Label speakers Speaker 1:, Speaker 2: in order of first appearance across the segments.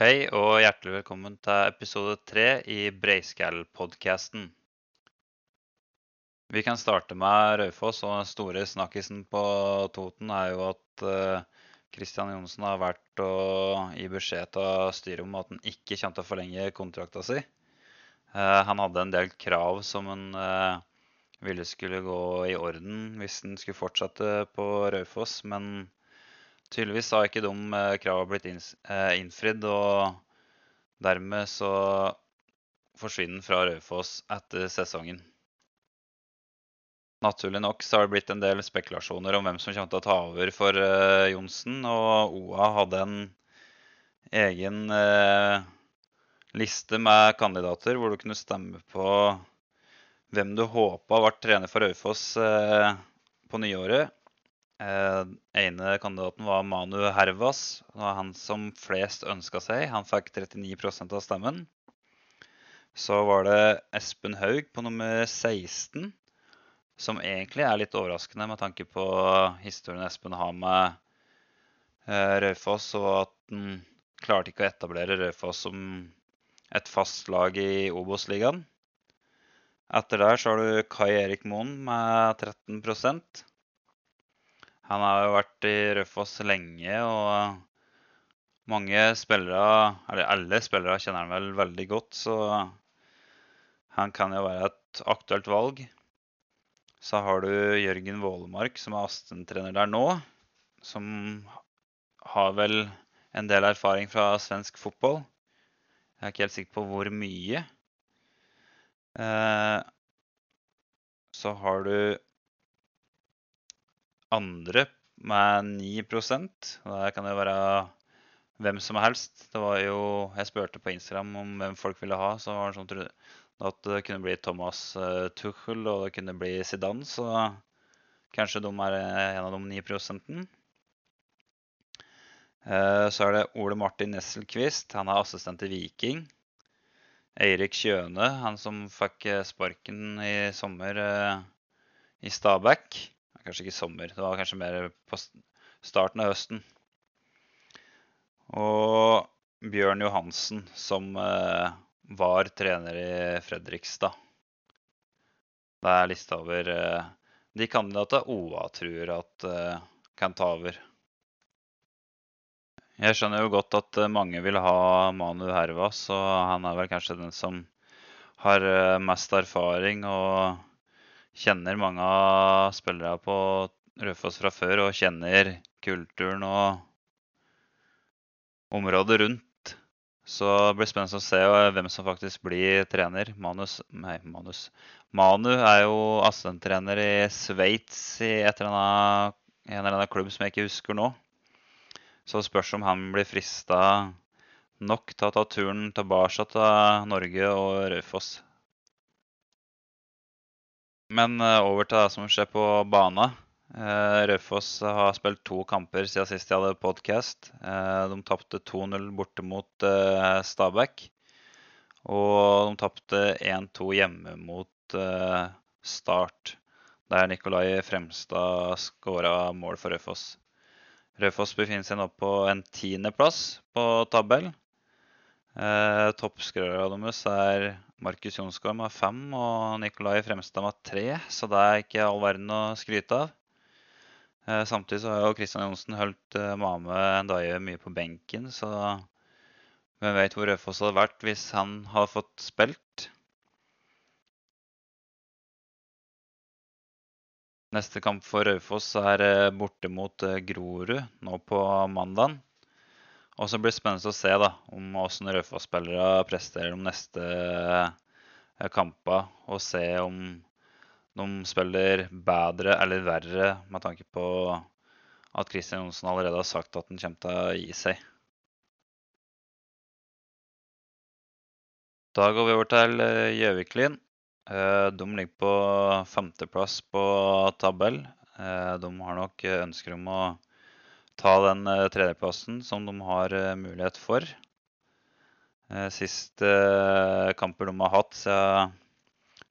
Speaker 1: Hei og hjertelig velkommen til episode tre i Breiskall-podkasten. Vi kan starte med Raufoss, og den store snakkisen på Toten er jo at Kristian Johnsen har vært å gi beskjed til styret om at han ikke kommer til å forlenge kontrakta si. Han hadde en del krav som han ville skulle gå i orden hvis han skulle fortsette på Raufoss, men Tydeligvis har ikke de eh, kravene blitt eh, innfridd, og dermed så forsvinner han fra Raufoss etter sesongen. Naturlig nok så har det blitt en del spekulasjoner om hvem som kommer til å ta over for uh, Johnsen. Og OA hadde en egen liste med kandidater hvor du kunne stemme på hvem du håpa ble trener for Raufoss uh, på nyåret. Eh, ene kandidaten var Manu Hervas. Det var han som flest ønska seg. Han fikk 39% av stemmen. Så var det Espen Haug på nummer 16, som egentlig er litt overraskende med tanke på historien Espen har med eh, Raufoss, og at han klarte ikke å etablere Raufoss som et fast lag i Obos-ligaen. Etter der så har du Kai Erik Moen med 13 han har jo vært i Raufoss lenge, og mange spillere, eller alle spillere, kjenner han vel veldig godt. Så han kan jo være et aktuelt valg. Så har du Jørgen Vålemark, som er Asten-trener der nå. Som har vel en del erfaring fra svensk fotball. Jeg er ikke helt sikker på hvor mye. Eh, så har du andre med 9 og Det kan jo være hvem som helst. Det var jo, Jeg spurte på Instagram om hvem folk ville ha. så var det sånn at det kunne bli Thomas uh, Tuchel og det kunne bli Zidane. Så kanskje de er en av de 9 prosenten. Uh, så er det Ole Martin Nesselquist. Han er assistent i Viking. Eirik Kjøne, han som fikk eh, sparken i sommer i Stabæk. Kanskje ikke sommer. Det var kanskje mer på starten av høsten. Og Bjørn Johansen, som eh, var trener i Fredrikstad. Det er lista over eh, de kandidatene OA tror at eh, kan ta over. Jeg skjønner jo godt at mange vil ha Manu Hervas, og han er vel kanskje den som har mest erfaring og kjenner mange av spillere på Raufoss fra før og kjenner kulturen og området rundt. Så det blir spennende å se hvem som faktisk blir trener. Manus Nei, Manus. Manu er jo assistenttrener i Sveits i eller annet, en eller annen klubb som jeg ikke husker nå. Så det spørs om han blir frista nok til å ta turen tilbake til Norge og Raufoss. Men eh, over til det som skjer på bana. Eh, Raufoss har spilt to kamper siden sist de hadde podkast. Eh, de tapte 2-0 borte mot Stabæk. Og de tapte 1-2 hjemme mot Start, der Nikolai Fremstad skåra mål for Raufoss. Raufoss befinner seg nå på en tiendeplass på tabell. Eh, Toppskårerne deres er Markus Jonsgaard med fem og Nikolai Fremstad med tre, så det er ikke all verden å skryte av. Eh, samtidig så har jo Kristian Johnsen holdt eh, Mame Ndaye mye på benken, så hvem vet hvor Raufoss hadde vært hvis han hadde fått spilt. Neste kamp for Raufoss er eh, borte mot eh, Grorud nå på mandag. Og så blir det spennende å se da, om åssen Raufoss-spillere presterer de neste eh, kampene. Og se om de spiller bedre eller verre med tanke på at Kristian Johnsen allerede har sagt at han kommer til å gi seg. Da går vi over til eh, Gjøviklin. Eh, de ligger på femteplass på tabell. De har nok ønsker om å ta den uh, tredjeplassen som de har uh, mulighet for. Uh, siste kamper de har hatt siden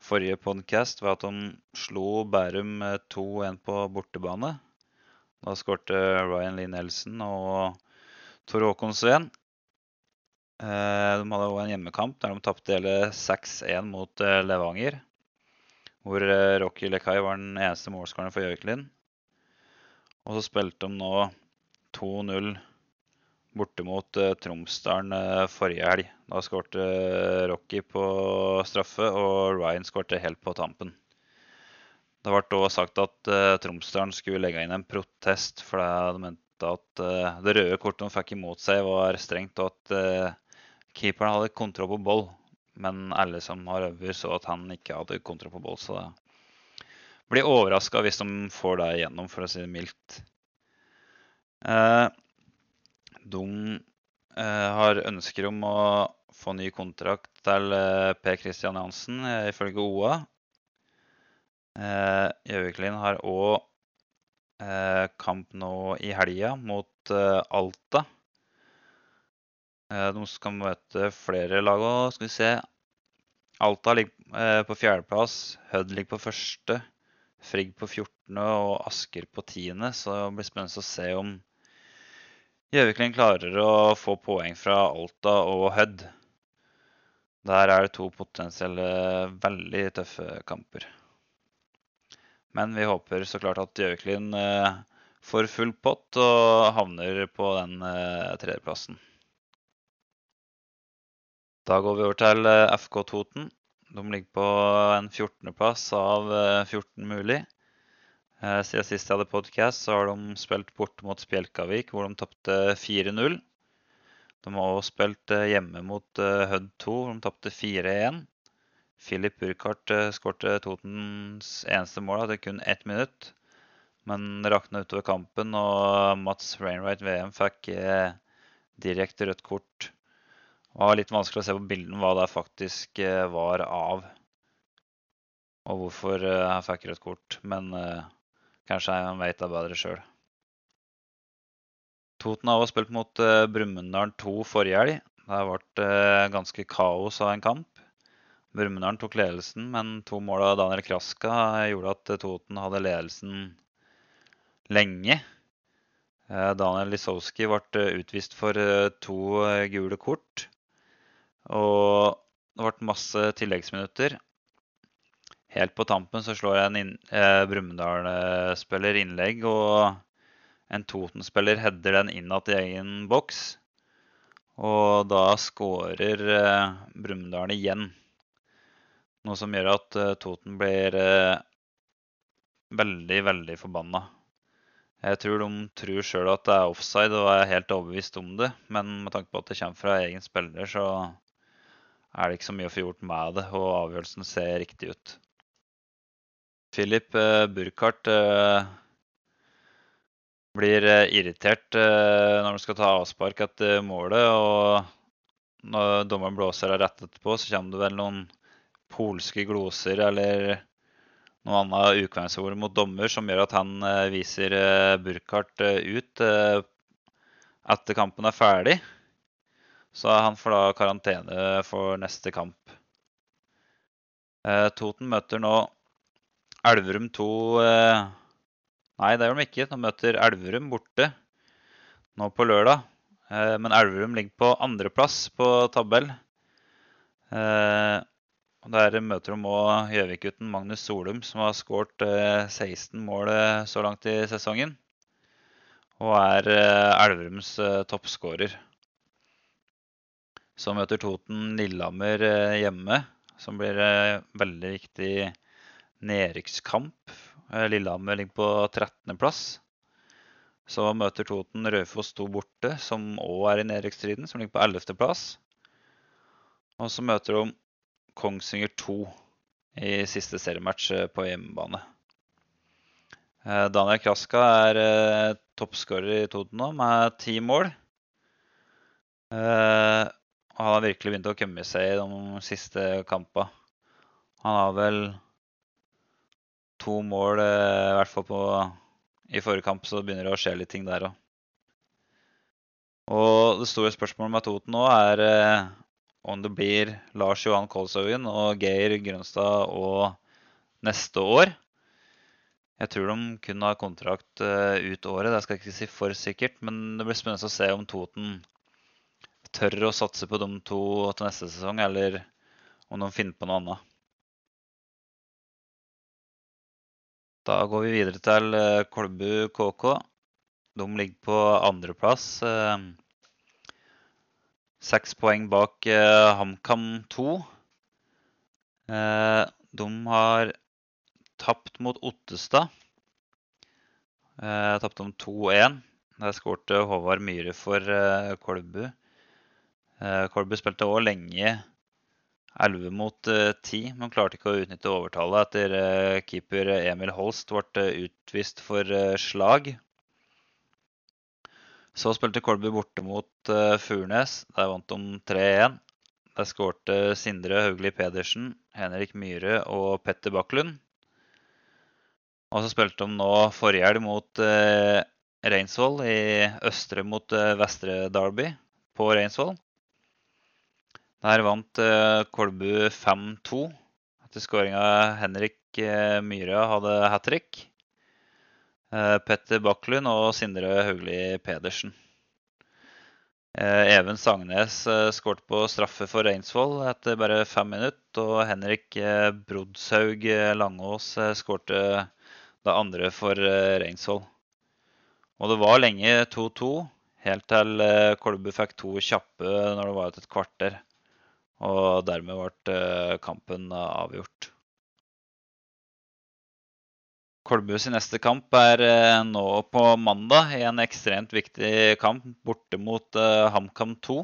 Speaker 1: forrige podcast, var at de slo Bærum 2-1 på bortebane. Da skårte Ryan Lee Nelson og Tor Håkon Sveen. Eh, de hadde òg en hjemmekamp der de tapte hele 6-1 mot eh, Levanger. Hvor eh, Rocky Lekai var den eneste målskåreren for Gjøviklin. Og så spilte de nå 2-0 borte mot uh, Tromsdalen uh, forrige helg. Da skårte uh, Rocky på straffe, og Ryan skårte helt på tampen. Det ble da sagt at uh, Tromsdalen skulle legge inn en protest, for de mente at det røde kortet de fikk imot seg, var strengt, og at keeperen hadde kontroll på boll. Men alle som har over, så at han ikke hadde kontroll på boll. Så det blir overraska hvis de får det igjennom, for å si det mildt. De eh, har ønsker om å få ny kontrakt til eh, Per Christian Jansen, eh, ifølge OA. Gjøviklin har òg kamp nå i helga mot Alta. De skal møte flere lag òg. Skal vi se. Alta ligger på fjerdeplass. Hødd ligger på første. Frigg på 14. og Asker på 10. Så det blir spennende å se om Gjøviklin klarer å få poeng fra Alta og Hødd. Der er det to potensielle veldig tøffe kamper. Men vi håper så klart at Gjøviklin eh, får full pott og havner på den eh, tredjeplassen. Da går vi over til eh, FK Toten. De ligger på en 14.-plass av 14 mulig. Eh, siden sist jeg hadde podkast, har de spilt borte mot Spjelkavik, hvor de tapte 4-0. De har også spilt eh, hjemme mot eh, Hødd 2, hvor de tapte 4-1. Filip Burkhardt skårte Totens eneste mål etter kun ett minutt. Men rakna utover kampen, og Mats Rainwright VM fikk direkte rødt kort. Det var litt vanskelig å se på bildene hva det faktisk var av, og hvorfor han fikk rødt kort. Men Kanskje han veit det bedre sjøl. Toten har også spilt mot uh, Brumunddal 2 forrige helg. Det ble uh, ganske kaos av en kamp. Brumunddal tok ledelsen, men to mål av Daniel Kraska gjorde at Toten hadde ledelsen lenge. Uh, Daniel Lisowski ble utvist for to gule kort. Og det ble masse tilleggsminutter. Helt på tampen så slår en eh, Brumunddal-spiller innlegg, og en Toten-spiller header den innad i egen boks. Og da skårer eh, Brumunddal igjen. Noe som gjør at eh, Toten blir eh, veldig, veldig forbanna. Jeg tror de tror sjøl at det er offside og er helt overbevist om det. Men med tanke på at det kommer fra egen spiller, så er det ikke så mye å få gjort med det. Og avgjørelsen ser riktig ut. Philip eh, Burkhardt eh, blir eh, irritert når han skal ta avspark etter målet. Og når dommeren blåser av rett etterpå, så kommer det vel noen polske gloser eller noe annet ukvemsord mot dommer som gjør at han viser Burkhardt ut etter kampen er ferdig. Så han får da karantene for neste kamp. Toten møter nå Elverum 2 eh, Nei, det gjør de ikke. De møter Elverum borte nå på lørdag. Eh, men Elverum ligger på andreplass på tabell. Eh, der møter de òg Gjøvik-gutten Magnus Solum, som har skåret 16 mål så langt i sesongen. Og er Elverums toppskårer. Så møter Toten Lillehammer hjemme, som blir veldig viktig nedrykkskamp. Eh, Lillehammer ligger på 13.-plass. Så møter Toten Raufoss 2 borte, som òg er i nedrykksstriden, som ligger på 11.-plass. Og så møter de Kongsvinger 2 i siste seriematch eh, på hjemmebane. Eh, Daniel Kraska er toppskårer i Toten nå, med ti mål. Han har virkelig begynt å komme seg i de siste kampene. Han har vel to mål, eh, i hvert fall på, i forrige kamp, så begynner det å skje litt ting der òg. Og det store spørsmålet med Toten nå er eh, om det blir Lars Johan Kolshaugen og Geir Grønstad og neste år. Jeg tror de kun har kontrakt uh, ut året, det skal jeg ikke si for sikkert. Men det blir spennende å se om Toten tør å satse på de to til neste sesong, eller om de finner på noe annet. Da går vi videre til eh, Kolbu KK. De ligger på andreplass. Eh, seks poeng bak eh, HamKam 2. De har tapt mot Ottestad. Tapte om 2-1. Der skårte Håvard Myhre for Kolbu. Kolbu spilte òg lenge 11 mot 10, eh, men klarte ikke å utnytte overtallet etter eh, keeper Emil Holst ble eh, utvist for slag. Så spilte Kolby borte mot Furnes. Der vant de 3-1. Der skårte Sindre Haugli Pedersen, Henrik Myhre og Petter Bakklund. Og så spilte de nå helg mot Reinsvoll i Østre mot Vestre Derby på Reinsvoll. Der vant uh, Kolbu 5-2 etter skåringa Henrik uh, Myhre hadde hat trick. Uh, Petter Bakklund og Sindre Haugli Pedersen. Even Sangnes skåret på straffe for Reinsvoll etter bare fem minutter. Og Henrik Brodshaug Langås skårte det andre for Reinsvoll. Og det var lenge 2-2, helt til Kolbu fikk to kjappe når det var et kvarter. Og dermed ble eh, kampen eh, avgjort. Kolbu sin neste kamp er eh, nå på mandag i en ekstremt viktig kamp borte mot HamKam 2.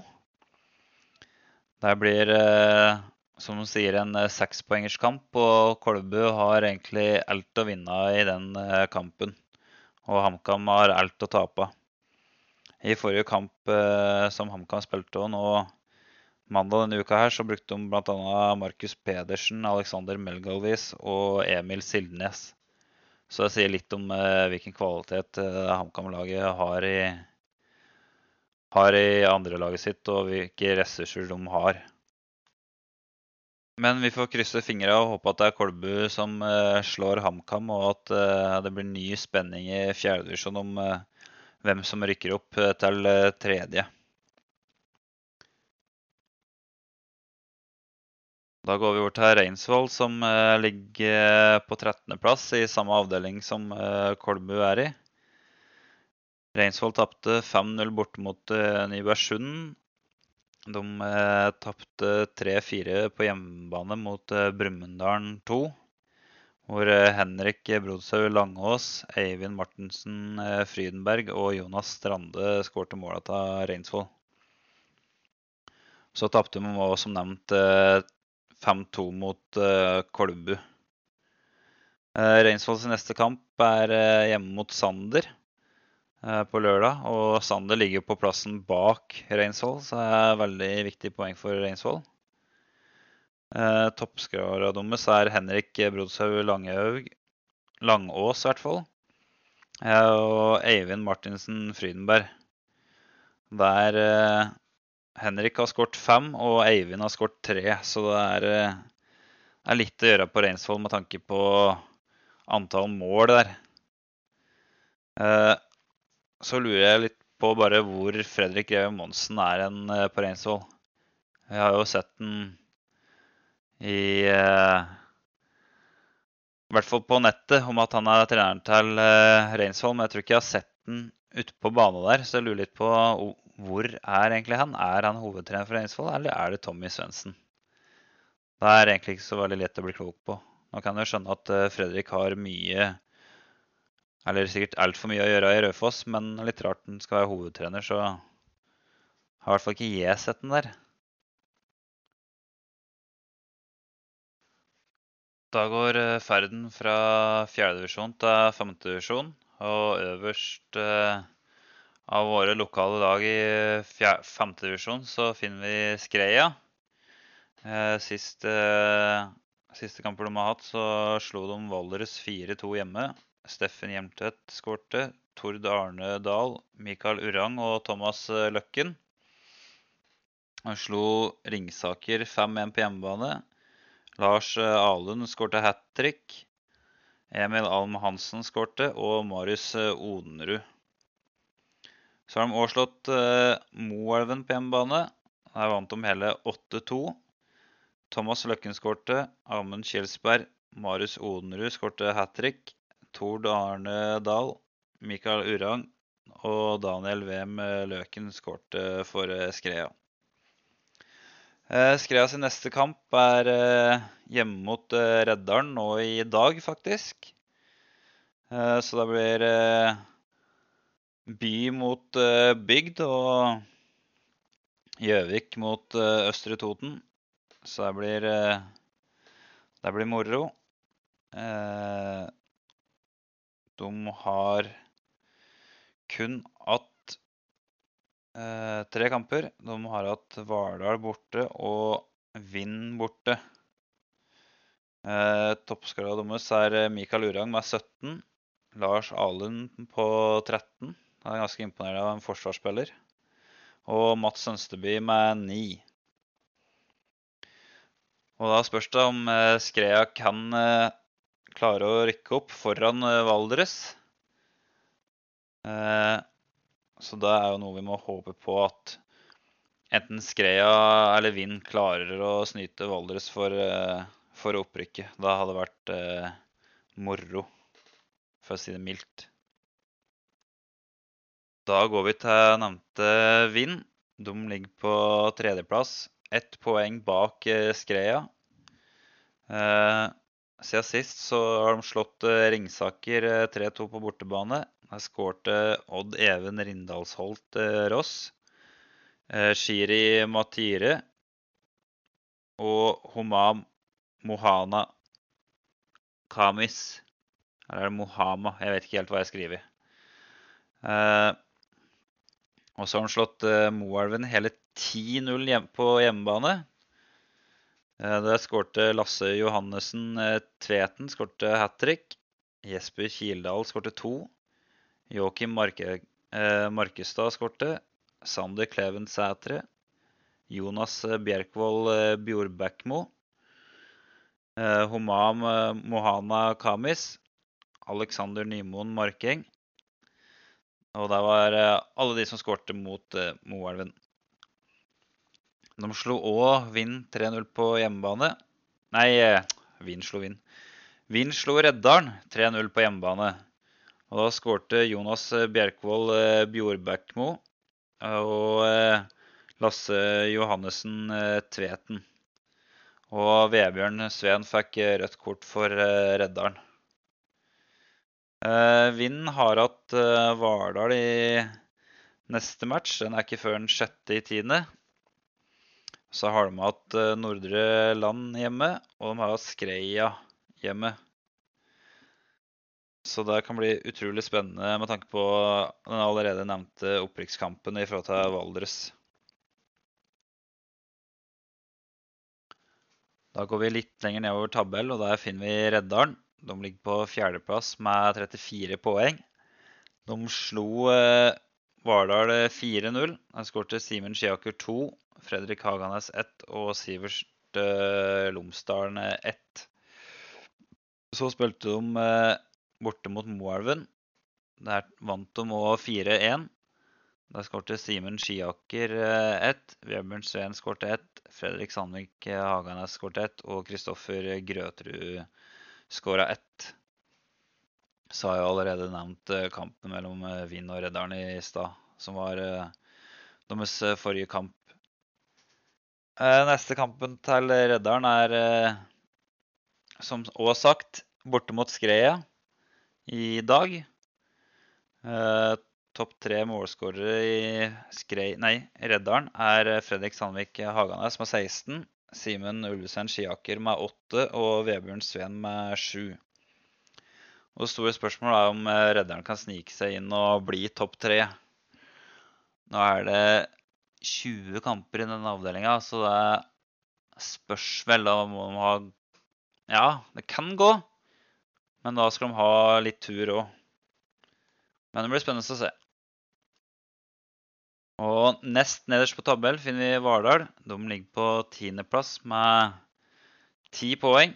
Speaker 1: Det blir, som de sier, en sekspoengerskamp, og Kolbu har egentlig alt å vinne i den kampen. Og HamKam har alt å tape. I forrige kamp som HamKam spilte nå Mandag denne uka her så brukte de bl.a. Markus Pedersen, Alexander Melgalvis og Emil Sildnes. Så det sier litt om eh, hvilken kvalitet eh, HamKam-laget har har i andrelaget sitt, og hvilke ressurser de har. Men vi får krysse fingra og håpe at det er Kolbu som eh, slår HamKam, og at eh, det blir ny spenning i fjerdedivisjon om eh, hvem som rykker opp eh, til tredje. Da går vi over til Reinsvoll, som uh, ligger på 13.-plass i samme avdeling som uh, Kolbu er i. Reinsvoll tapte 5-0 borte mot uh, Nybergsund. De uh, tapte 3-4 på hjemmebane mot uh, Brumunddal 2. Hvor Henrik Brodshaug Langås, Eivind Martensen Frydenberg og Jonas Strande skårte måla til Reinsvoll. Så tapte de også, som nevnt, 5-2 mot uh, Kolbu. Uh, Reinsvolls neste kamp er uh, hjemme mot Sander uh, på lørdag. Og Sander ligger på plassen bak Reinsvoll, så det er veldig viktig poeng for Reinsvoll. Uh, Toppskåra deres er Henrik Brodshaug Langhaug. Langås, i hvert fall. og Eivind Martinsen Frydenberg. Der Henrik har skåret fem, og Eivind har skåret tre. Så det er, eh, er, litt å gjøre på Reinsvoll med tanke på antall mål der. Eh, så lurer jeg litt på bare hvor Fredrik Greve Monsen er en eh, på Reinsvoll. Jeg har jo sett den i i hvert fall på nettet om at han er treneren til Reinsvoll, men jeg tror ikke jeg har sett den ute på banen der. Så jeg lurer litt på hvor er egentlig han? Er han hovedtrener for Eidsvoll, eller er det Tommy Svendsen? Det er egentlig ikke så veldig lett å bli klok på. Nå kan jeg skjønne at eh, Fredrik har mye Eller sikkert altfor mye å gjøre i Raufoss, men litt rart han skal være hovedtrener, så har i hvert fall ikke jeg sett den der. Da går eh, ferden fra fjerdedivisjon til femtedivisjon, og øverst eh, av våre lokale lag i femtedivisjon så finner vi Skreia. Eh, siste, siste kamper de har hatt, så slo de Valdres 4-2 hjemme. Steffen Hjelmtvedt skårte. Tord Arne Dahl, Mikael Urang og Thomas eh, Løkken. Han slo Ringsaker 5-1 på hjemmebane. Lars eh, Alund skårte hat trick. Emil Alm Hansen skårte, og Marius Odenrud så har de òg slått uh, Moelven på hjemmebane. Der vant de hele 8-2. Thomas Løkken skårte. Amund Kjelsberg. Marius Odenrud skårte hat trick. Tord Arne Dahl. Mikael Urang og Daniel Wem Løken skårte for eh, Skrea. Skreas Skrea sin neste kamp er eh, hjemme mot Reddalen nå i dag, faktisk. Så det blir by mot bygd og Gjøvik mot Østre Toten. Så det blir, det blir moro. De har kun hatt eh, tre kamper. De har hatt Vardal borte og Vind borte. Eh, Toppskåra deres er Mikael Urang med 17. Lars Alund på 13. Han er ganske imponerende av en forsvarsspiller. Og Mats Sønsteby med 9. Og da spørs det om eh, Skrea kan eh, klare å rykke opp foran eh, Valdres. Så det er jo noe vi må håpe på at enten Skrea eller Vind klarer å snyte Valdres for, for opprykket. Da hadde det vært moro, for å si det mildt. Da går vi til nevnte Vind. De ligger på tredjeplass. Ett poeng bak eh, Skreia. Eh, siden sist så har de slått Ringsaker 3-2 på bortebane. Der skårte Odd Even Rindalsholt eh, Ross. Eh, Shiri Matire og Homam Mohana Kamis. Eller er det Mohama? Jeg vet ikke helt hva jeg skriver. Eh, og så har han slått eh, Moelven hele 10-0 hjem på hjemmebane. Eh, der skårte Lasse Johannessen eh, Tveten skårte hat trick. Jesper Kildahl skårte to. Joakim Marke, eh, Markestad skårte. Sander Kleven Sætre. Jonas Bjerkvold eh, Bjordbækmo. Eh, Homam eh, Mohana Kamis. Alexander Nymoen Markeng. Og det var eh, alle de som skårte mot Moelven. De slo òg Vind 3-0 på hjemmebane. Nei, Vind slo Vind. Vind slo Reddalen 3-0 på hjemmebane. Og da skårte Jonas eh, Bjerkvold Bjorbækmo og eh, Lasse Johannessen Tveten. Og Vebjørn Sveen fikk rødt kort for Reddalen. Vind har hatt Vardal i neste match. Den er ikke før den sjette i tiende. Så har de hatt Nordre Land hjemme, og de har hatt Skreia hjemme. Så det kan bli utrolig spennende med tanke på den allerede nevnte opprykkskampen forhold til Valdres. Da går vi litt lenger nedover tabell, og der finner vi Reddalen. De ligger på fjerdeplass med 34 poeng. De slo eh, Vardal 4-0. De skårte Simen Skiaker 2, Fredrik Haganes 1 og Sivert eh, Lomsdalen 1. Så spilte de eh, borte mot Moelven. Der vant de òg 4-1. Der skårte Simen Skiaker eh, ett, Vebjørn Sveen skårte ett, Fredrik Sandvik eh, Haganes skårte ett og Kristoffer Grøterud skåra ett. Så har jeg allerede nevnt eh, kampen mellom Vind og Reddaren i stad, som var deres forrige kamp. Neste kampen til Reddaren er, som òg sagt, borte mot Skreia i dag. Eh, topp tre målskårere i Skrei, nei, Redderen er Fredrik Sandvik Haganes med 16, Simen Ulvesven Skiaker med 8 og Vebjørn Sveen med 7. Og store spørsmålet er om eh, Redderen kan snike seg inn og bli topp tre. Nå er det 20 kamper i denne avdelinga, så det spørs vel om de ha Ja, det kan gå. Men da skal de ha litt tur òg. Men det blir spennende å se. Og nest nederst på tabell finner vi Vardal. De ligger på tiendeplass med ti poeng.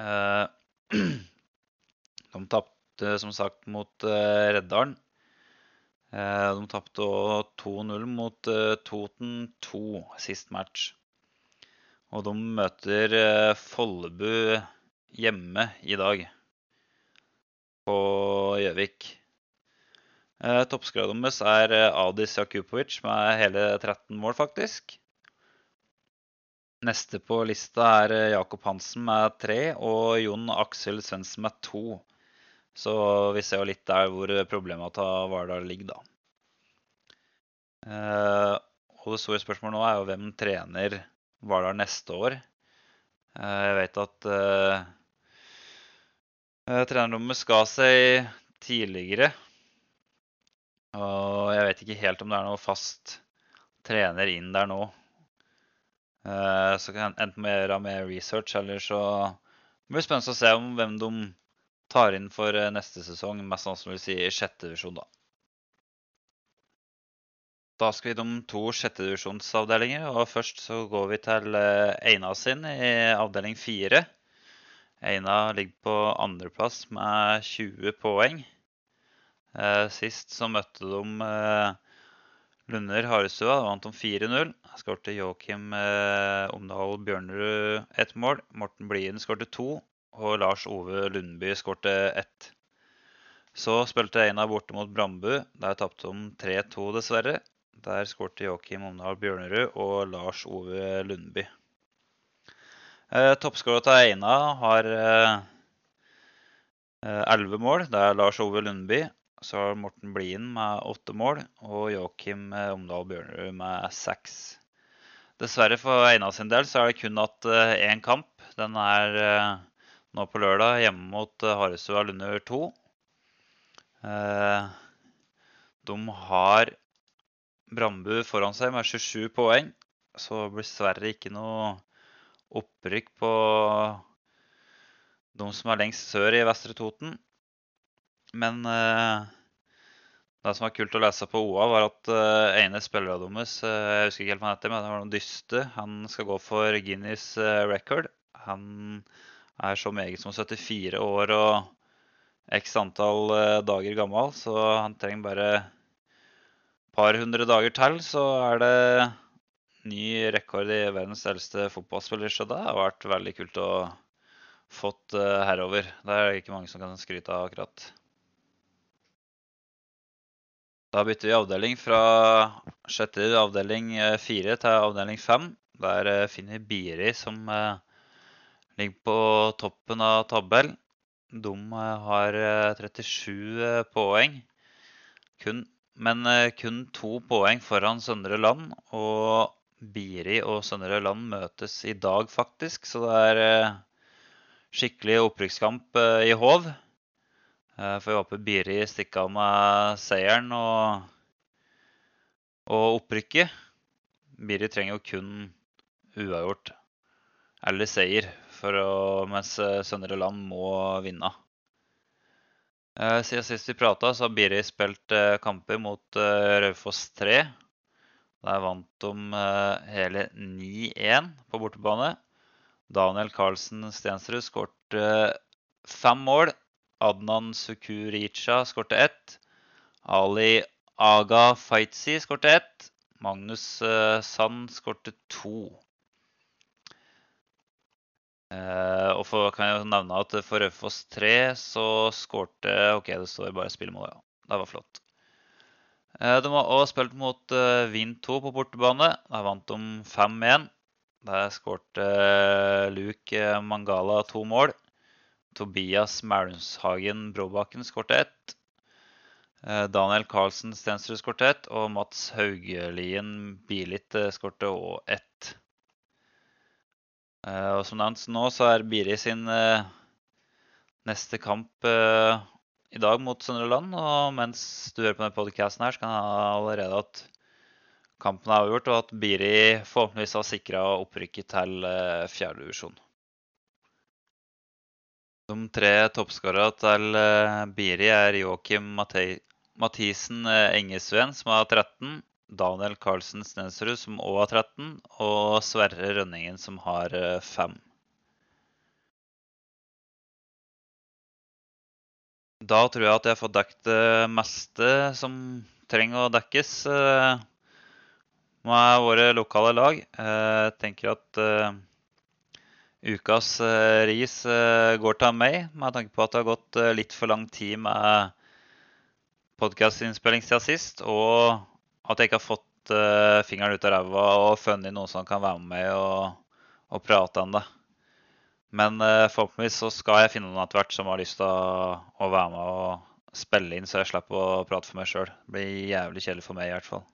Speaker 1: Eh, de tapte som sagt mot eh, Reddalen. Eh, de tapte 2-0 mot Toten 2 sist match. Og de møter Follebu hjemme i dag på Gjøvik. Eh, Toppskåreren deres er Adis Jakupovic med hele 13 mål, faktisk. Neste på lista er eh, Jakob Hansen med tre og Jon Aksel Svendsen med to. Så vi ser jo litt der hvor problemet til Vardal ligger, da. Eh, og det store spørsmålet nå er jo hvem trener Vardal neste år. Eh, jeg vet at eh, eh trenerrommet skal seg tidligere. Og jeg vet ikke helt om det er noe fast trener inn der nå. Så så kan jeg enten gjøre mer research, eller så det blir spennende å se om hvem de tar inn for eh, neste sesong. Mest sannsynlig si sjette divisjon, da. Da skal vi innom to sjettedivisjonsavdelinger. og Først så går vi til eh, Eina sin i avdeling fire. Eina ligger på andreplass med 20 poeng. Sist så møtte de Lunder Harestua vant de 4-0. Skårte Joakim eh, Omdal Bjørnerud ett mål. Morten Blien skårte to. Og Lars Ove Lundby skårte ett. Så spilte Einar borte mot Brambu. Der tapte de 3-2, dessverre. Der skårte Joakim Omdal Bjørnerud og Lars Ove Lundby. Eh, Toppskåra til Einar har eh, eh, elleve eh, mål. Det er Lars Ove Lundby. Så har Morten Blien med åtte mål og Joakim eh, Omdal Bjørnerud med seks. Dessverre for Einar sin del så er det kun hatt én eh, kamp. Den er eh, nå på lørdag hjemme mot Harestua Lunder 2. De har Brambu foran seg med 27 poeng, så blir dessverre ikke noe opprykk på de som er lengst sør i Vestre Toten. Men uh, det som var kult å lese på OA, var at uh, ene spillerne deres Jeg husker ikke helt hva han heter, men det var noen dyste. Han skal gå for Guinness record. Han er så meget som 74 år og x antall dager gammel, så han trenger bare et par hundre dager til, så er det ny rekord i verdens eldste fotballspiller. Så det har vært veldig kult å fått herover. Det er ikke mange som kan skryte av akkurat. Da bytter vi avdeling fra sjette avdeling eh, fire til avdeling fem. Der eh, finner vi Biri, som eh, ligger på toppen av tabellen. De har 37 poeng, kun, men kun to poeng foran Søndre Land. Og Biri og Søndre Land møtes i dag, faktisk, så det er skikkelig opprykkskamp i Hov. Eh, får vi håpe Biri stikker av med seieren og, og opprykket. Biri trenger jo kun uavgjort eller seier, å, mens eh, Søndre Land må vinne. Eh, siden sist vi prata, så har Biri spilt kamper mot Raufoss 3. Der vant de hele 9-1 på bortebane. Daniel Carlsen Stensrud skåret fem mål Adnan Sukuricha skårte ett. Ali Aga Faitzi skårte ett. Magnus uh, Sand skårte to. Uh, og for, kan jeg nevne at for Raufoss 3 så skårte OK, det står bare spillemål, ja. Det var flott. Uh, de har også spilt mot Vind 2 på bortebane. Der vant de 5-1. Der skårte Luke Mangala to mål. Tobias Mælumshagen Bråbakken skårte ett. Eh, Daniel Karlsen Stensrud skårte ett, og Mats Haugelien Bilit eh, skårte òg ett. Eh, og som nevnt nå, så er Biri sin neste kamp i dag mot Søndre Land. Og mens du hører på denne podkasten her, så kan jeg allerede at kampen er avgjort, og at Biri forhåpentligvis har sikra opprykket til fjerdedivisjon. De tre toppskårerne til eh, Biri er Joakim Mathisen eh, Engesveen, som har 13. Daniel Carlsen Stensrud, som òg har 13. Og Sverre Rønningen, som har 5. Eh, da tror jeg at jeg fått dekket det meste som trenger å dekkes med våre lokale lag. Jeg tenker at ukas ris går til meg, med tanke på at det har gått litt for lang tid med podkastinnspilling siden sist, og at jeg ikke har fått fingeren ut av ræva og funnet noen som kan være med og, og prate om det. Men forhåpentligvis så skal jeg finne noen etter hvert som har lyst til å, være med og spille inn, så jeg slipper å prate for meg sjøl. Det blir jævlig kjedelig for meg i hvert fall.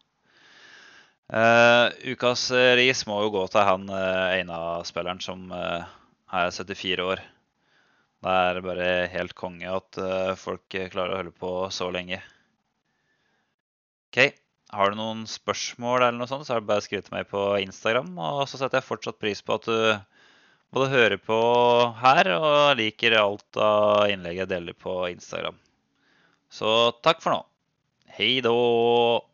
Speaker 1: Uh, ukas ris må jo gå til han uh, Eina-spilleren som uh, er 74 år. Det er bare helt konge at folk klarer å holde på så lenge. OK. Har du noen spørsmål, eller noe sånt, så er det bare å skrive til meg på Instagram. Og så setter jeg fortsatt pris på at du både hører på her og liker alt av innlegget jeg deler på Instagram. Så takk for nå. Hei då!